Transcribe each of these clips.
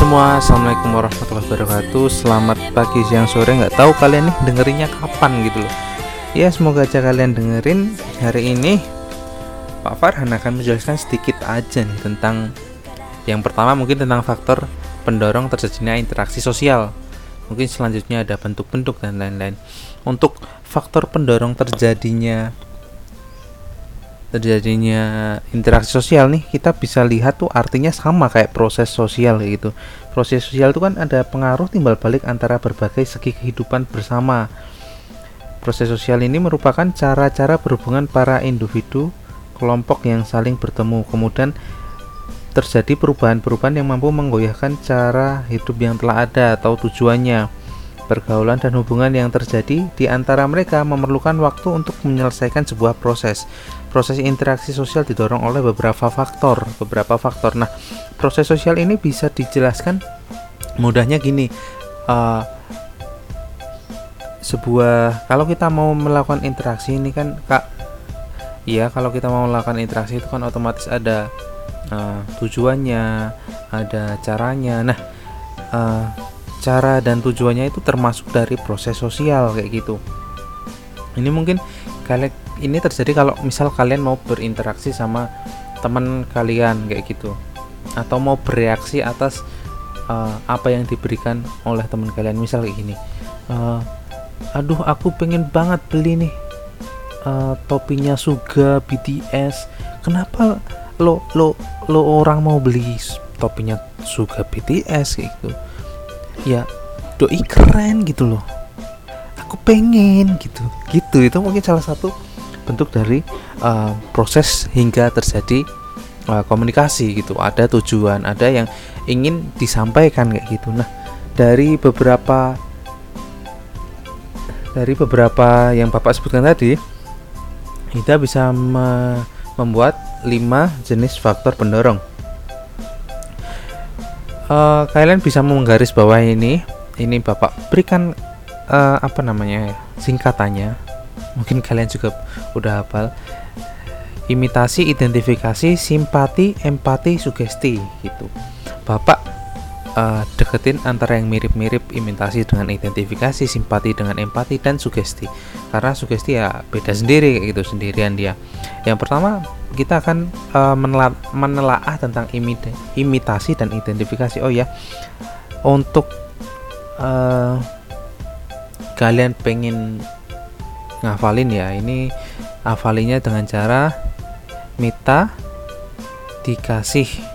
Semua, assalamualaikum warahmatullahi wabarakatuh. Selamat pagi, siang, sore. Nggak tahu kalian nih dengerinnya kapan gitu loh. Ya semoga aja kalian dengerin hari ini. Pak Farhan akan menjelaskan sedikit aja nih tentang yang pertama mungkin tentang faktor pendorong terjadinya interaksi sosial. Mungkin selanjutnya ada bentuk-bentuk dan lain-lain. Untuk faktor pendorong terjadinya terjadinya interaksi sosial nih kita bisa lihat tuh artinya sama kayak proses sosial gitu. Proses sosial itu kan ada pengaruh timbal balik antara berbagai segi kehidupan bersama. Proses sosial ini merupakan cara-cara berhubungan para individu kelompok yang saling bertemu. Kemudian terjadi perubahan-perubahan yang mampu menggoyahkan cara hidup yang telah ada atau tujuannya pergaulan dan hubungan yang terjadi di antara mereka memerlukan waktu untuk menyelesaikan sebuah proses. Proses interaksi sosial didorong oleh beberapa faktor beberapa faktor. Nah proses sosial ini bisa dijelaskan mudahnya gini uh, sebuah kalau kita mau melakukan interaksi ini kan kak iya kalau kita mau melakukan interaksi itu kan otomatis ada uh, tujuannya ada caranya. Nah uh, cara dan tujuannya itu termasuk dari proses sosial kayak gitu. Ini mungkin kalian ini terjadi kalau misal kalian mau berinteraksi sama teman kalian kayak gitu. Atau mau bereaksi atas uh, apa yang diberikan oleh teman kalian. Misal kayak gini uh, aduh aku pengen banget beli nih uh, topinya Suga BTS kenapa lo lo lo orang mau beli topinya Suga BTS kayak gitu ya doi keren gitu loh. Aku pengen gitu. Gitu itu mungkin salah satu bentuk dari uh, proses hingga terjadi uh, komunikasi gitu. Ada tujuan ada yang ingin disampaikan kayak gitu. Nah dari beberapa dari beberapa yang bapak sebutkan tadi kita bisa me membuat lima jenis faktor pendorong uh, kalian bisa menggaris bawah ini. Ini bapak berikan uh, apa namanya singkatannya. Mungkin kalian juga udah hafal. Imitasi identifikasi simpati empati sugesti gitu. Bapak uh, deketin antara yang mirip-mirip imitasi dengan identifikasi simpati dengan empati dan sugesti. Karena sugesti ya beda sendiri gitu sendirian dia. Yang pertama kita akan uh, menela menelaah tentang imit imitasi dan identifikasi. Oh ya untuk uh, kalian pengen ngafalin ya ini hafalinya dengan cara Mita dikasih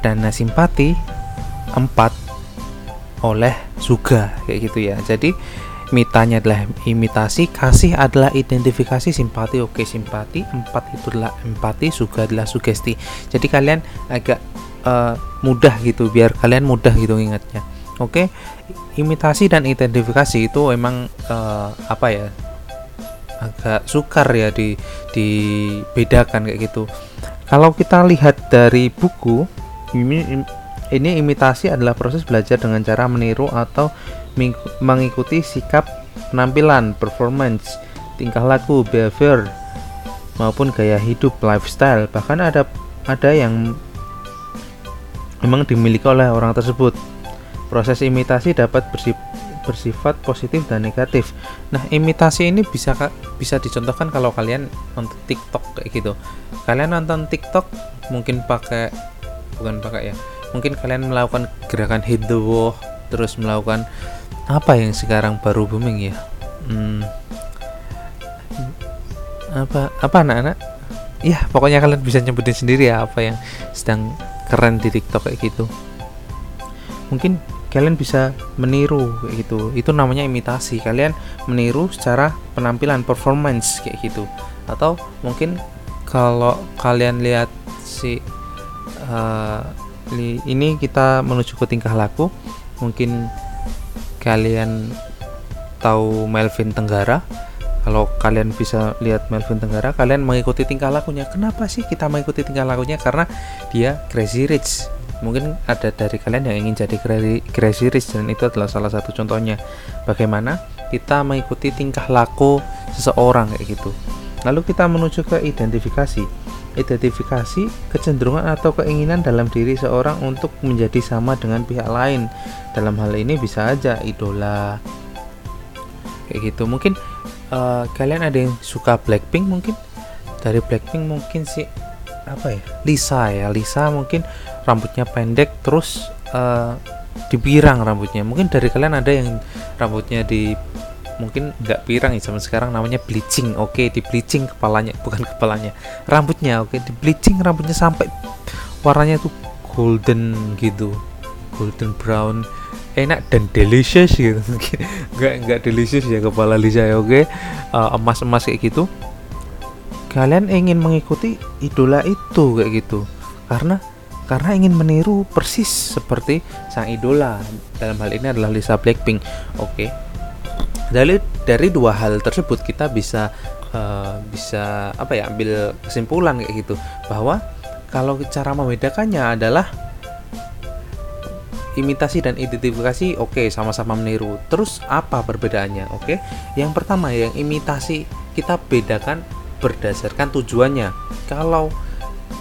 perdana simpati 4 oleh Suga kayak gitu ya. Jadi mitanya adalah imitasi kasih adalah identifikasi simpati oke simpati empat itu adalah empati suga adalah sugesti. Jadi kalian agak uh, mudah gitu biar kalian mudah gitu ingatnya oke imitasi dan identifikasi itu emang uh, apa ya agak sukar ya di dibedakan kayak gitu. Kalau kita lihat dari buku ini ini imitasi adalah proses belajar dengan cara meniru atau mengikuti sikap penampilan, performance, tingkah laku, behavior maupun gaya hidup, lifestyle. Bahkan ada ada yang memang dimiliki oleh orang tersebut. Proses imitasi dapat bersifat positif dan negatif. Nah, imitasi ini bisa bisa dicontohkan kalau kalian nonton TikTok kayak gitu. Kalian nonton TikTok mungkin pakai bukan pakai ya. Mungkin kalian melakukan gerakan hit the wall, terus melakukan apa yang sekarang baru booming ya? Hmm, apa apa anak-anak? Ya, pokoknya kalian bisa nyebutin sendiri ya apa yang sedang keren di TikTok kayak gitu. Mungkin kalian bisa meniru kayak gitu itu namanya imitasi kalian meniru secara penampilan performance kayak gitu atau mungkin kalau kalian lihat si uh, ini kita menuju ke tingkah laku. Mungkin kalian tahu Melvin Tenggara? Kalau kalian bisa lihat Melvin Tenggara kalian mengikuti tingkah lakunya. Kenapa sih kita mengikuti tingkah lakunya? Karena dia crazy rich. Mungkin ada dari kalian yang ingin jadi crazy rich dan itu adalah salah satu contohnya. Bagaimana kita mengikuti tingkah laku seseorang kayak gitu. Lalu kita menuju ke identifikasi identifikasi kecenderungan atau keinginan dalam diri seorang untuk menjadi sama dengan pihak lain. Dalam hal ini bisa aja idola. Kayak gitu. Mungkin uh, kalian ada yang suka Blackpink mungkin? Dari Blackpink mungkin sih apa ya? Lisa ya. Lisa mungkin rambutnya pendek terus uh, dipirang rambutnya. Mungkin dari kalian ada yang rambutnya di mungkin nggak pirang ya zaman sekarang namanya bleaching oke okay, di bleaching kepalanya bukan kepalanya rambutnya oke okay, di bleaching rambutnya sampai warnanya tuh golden gitu golden brown enak dan delicious gitu. Nggak nggak delicious ya kepala Lisa ya oke okay? uh, emas emas kayak gitu. Kalian ingin mengikuti idola itu kayak gitu karena karena ingin meniru persis seperti sang idola. Dalam hal ini adalah Lisa Blackpink oke. okay dari dari dua hal tersebut kita bisa uh, bisa apa ya ambil kesimpulan kayak gitu. Bahwa kalau cara membedakannya adalah imitasi dan identifikasi oke okay, sama-sama meniru. Terus apa perbedaannya? Oke okay? yang pertama yang imitasi kita bedakan berdasarkan tujuannya. Kalau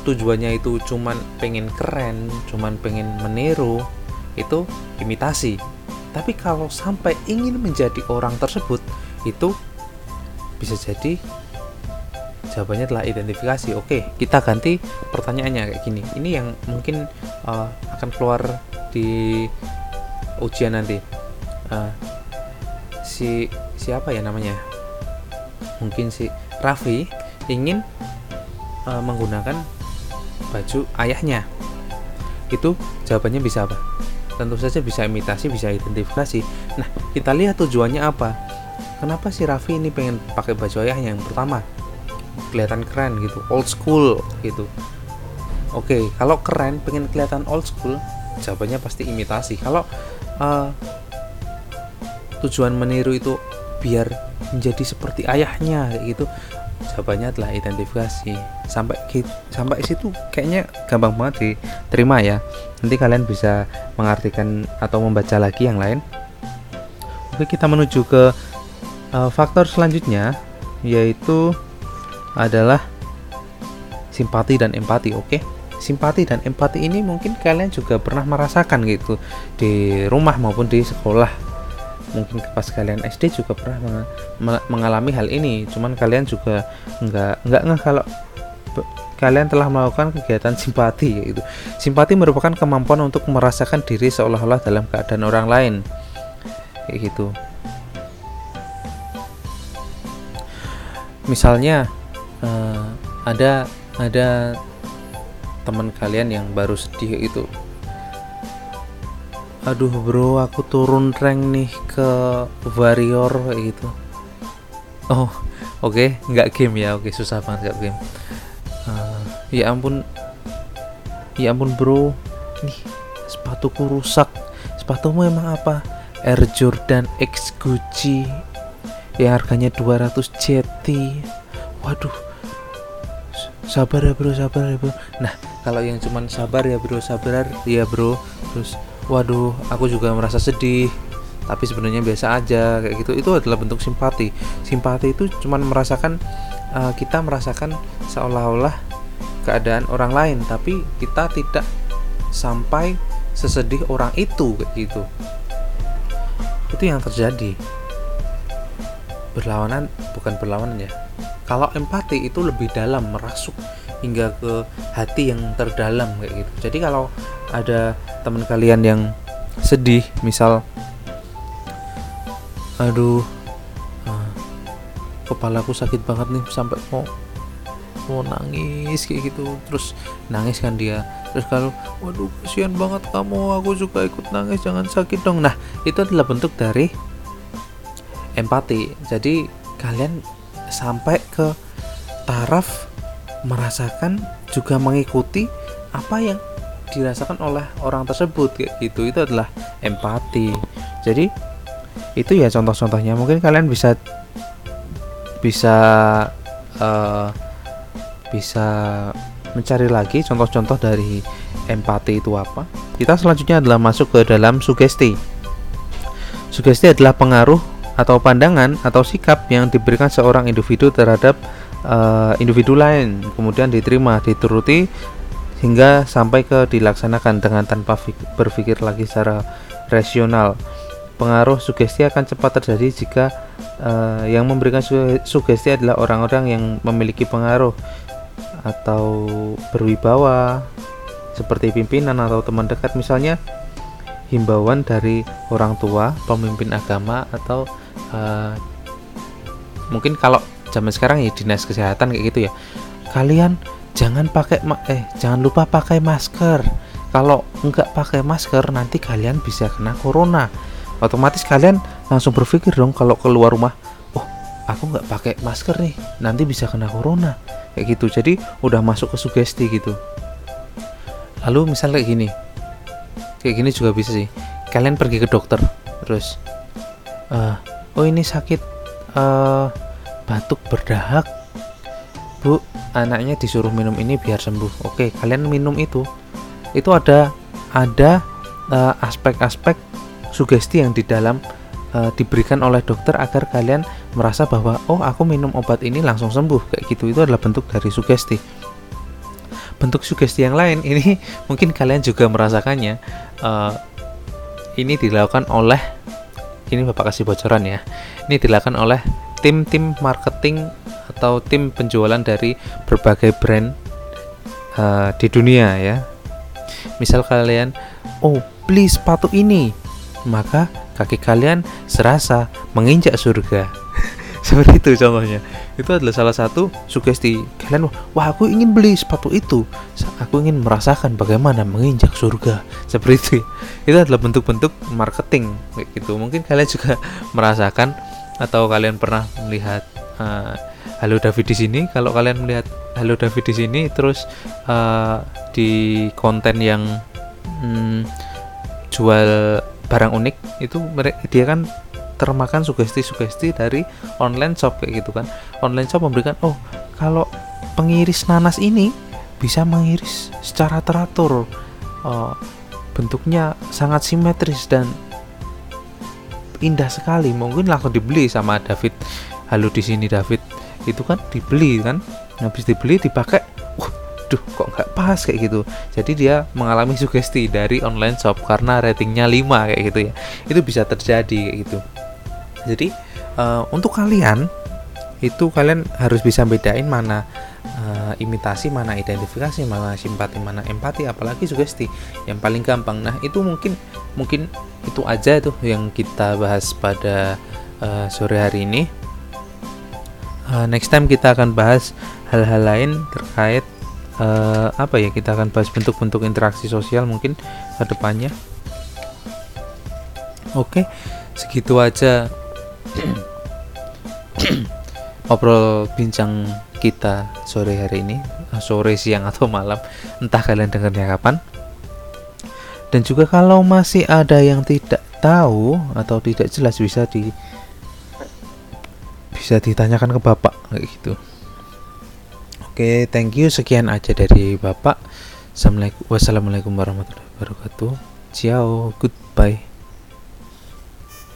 tujuannya itu cuman pengen keren cuman pengen meniru itu imitasi tapi kalau sampai ingin menjadi orang tersebut itu bisa jadi jawabannya adalah identifikasi. Oke kita ganti pertanyaannya kayak gini. Ini yang mungkin uh, akan keluar di ujian nanti. Uh, si siapa ya namanya? Mungkin si Raffi ingin uh, menggunakan baju ayahnya. Itu jawabannya bisa apa tentu saja bisa imitasi bisa identifikasi. Nah kita lihat tujuannya apa. Kenapa si Raffi ini pengen pakai baju ayahnya? Yang pertama kelihatan keren gitu old school gitu. Oke kalau keren pengen kelihatan old school jawabannya pasti imitasi. Kalau uh, tujuan meniru itu biar menjadi seperti ayahnya gitu jawabannya adalah identifikasi. Sampai sampai situ kayaknya gampang banget diterima ya. Nanti kalian bisa mengartikan atau membaca lagi yang lain. Oke kita menuju ke uh, faktor selanjutnya yaitu adalah simpati dan empati. Oke simpati dan empati ini mungkin kalian juga pernah merasakan gitu di rumah maupun di sekolah mungkin pas kalian SD juga pernah mengalami hal ini. Cuman kalian juga nggak nggak nggak kalau kalian telah melakukan kegiatan simpati yaitu simpati merupakan kemampuan untuk merasakan diri seolah-olah dalam keadaan orang lain. Kayak gitu. Misalnya uh, ada ada teman kalian yang baru sedih itu aduh bro aku turun rank nih ke warrior kayak gitu. Oh oke okay. nggak game ya oke okay, susah banget nggak game. Uh, ya ampun. Ya ampun bro. Nih sepatuku rusak. Sepatumu emang apa? Air Jordan X Gucci. Yang harganya 200 JT waduh. Sabar ya bro sabar ya bro. Nah kalau yang cuman sabar ya bro sabar. Ya bro. Terus waduh aku juga merasa sedih. Tapi sebenarnya biasa aja kayak gitu. Itu adalah bentuk simpati. Simpati itu cuma merasakan uh, kita merasakan seolah-olah keadaan orang lain. Tapi kita tidak sampai sesedih orang itu kayak gitu. Itu yang terjadi. Berlawanan bukan berlawanan ya. Kalau empati itu lebih dalam merasuk hingga ke hati yang terdalam kayak gitu. Jadi kalau ada teman kalian yang sedih misal aduh uh, kepalaku sakit banget nih sampai mau mau nangis kayak gitu. Terus nangis kan dia. Terus kalau waduh kasihan banget kamu aku juga ikut nangis jangan sakit dong. Nah itu adalah bentuk dari empati. Jadi kalian sampai ke taraf merasakan juga mengikuti apa yang dirasakan oleh orang tersebut kayak gitu. Itu adalah empati. Jadi itu ya contoh-contohnya. Mungkin kalian bisa bisa uh, bisa mencari lagi contoh-contoh dari empati itu apa. Kita selanjutnya adalah masuk ke dalam sugesti. Sugesti adalah pengaruh atau pandangan atau sikap yang diberikan seorang individu terhadap uh, individu lain kemudian diterima dituruti hingga sampai ke dilaksanakan dengan tanpa berpikir lagi secara rasional. Pengaruh sugesti akan cepat terjadi jika uh, yang memberikan sugesti adalah orang-orang yang memiliki pengaruh atau berwibawa seperti pimpinan atau teman dekat. Misalnya himbauan dari orang tua, pemimpin agama atau uh, mungkin kalau zaman sekarang ya dinas kesehatan kayak gitu ya. Kalian jangan pakai eh jangan lupa pakai masker. Kalau enggak pakai masker nanti kalian bisa kena corona. Otomatis kalian langsung berpikir dong kalau keluar rumah, oh aku nggak pakai masker nih, nanti bisa kena corona kayak gitu. Jadi udah masuk ke sugesti gitu. Lalu misalnya kayak gini, kayak gini juga bisa sih kalian pergi ke dokter terus uh, oh ini sakit uh, batuk berdahak. Bu anaknya disuruh minum ini biar sembuh. Oke kalian minum itu. Itu ada ada eh, aspek-aspek uh, sugesti yang di dalam uh, diberikan oleh dokter agar kalian merasa bahwa oh aku minum obat ini langsung sembuh. Kayak gitu. Itu adalah bentuk dari sugesti. Bentuk sugesti yang lain ini mungkin kalian juga merasakannya uh, ini dilakukan oleh ini bapak kasih bocoran ya. Ini dilakukan oleh tim-tim marketing atau tim penjualan dari berbagai brand uh, di dunia ya. Misal kalian oh beli sepatu ini. Maka kaki kalian serasa menginjak surga. Seperti itu contohnya. Itu adalah salah satu sugesti kalian wah aku ingin beli sepatu itu. Aku ingin merasakan bagaimana menginjak surga. Seperti itu. Itu adalah bentuk-bentuk marketing kayak gitu. Mungkin kalian juga merasakan atau kalian pernah melihat uh, Halo David di sini? Kalau kalian melihat Halo David di sini terus uh, di konten yang hmm, jual barang unik itu mereka dia kan termakan sugesti-sugesti dari online shop kayak gitu kan. Online shop memberikan oh kalau pengiris nanas ini bisa mengiris secara teratur uh, bentuknya sangat simetris dan indah sekali. Mungkin langsung dibeli sama David. Halo di sini David. Itu kan dibeli kan? Habis dibeli dipakai. Wah duh kok nggak pas kayak gitu? Jadi dia mengalami sugesti dari online shop karena ratingnya 5 kayak gitu ya. Itu bisa terjadi kayak gitu. Jadi uh, untuk kalian itu kalian harus bisa bedain mana uh, imitasi, mana identifikasi, mana simpati, mana empati, apalagi sugesti yang paling gampang. Nah itu mungkin mungkin itu aja tuh yang kita bahas pada uh, sore hari ini. Uh, next time kita akan bahas hal-hal lain terkait uh, apa ya kita akan bahas bentuk-bentuk interaksi sosial mungkin ke depannya. Oke, okay, segitu aja obrol bincang kita sore hari ini sore siang atau malam entah kalian dengarnya kapan. Dan juga kalau masih ada yang tidak tahu atau tidak jelas bisa di bisa ditanyakan ke bapak gitu. Oke thank you. Sekian aja dari bapak. Assalamualaikum warahmatullahi wabarakatuh. Ciao goodbye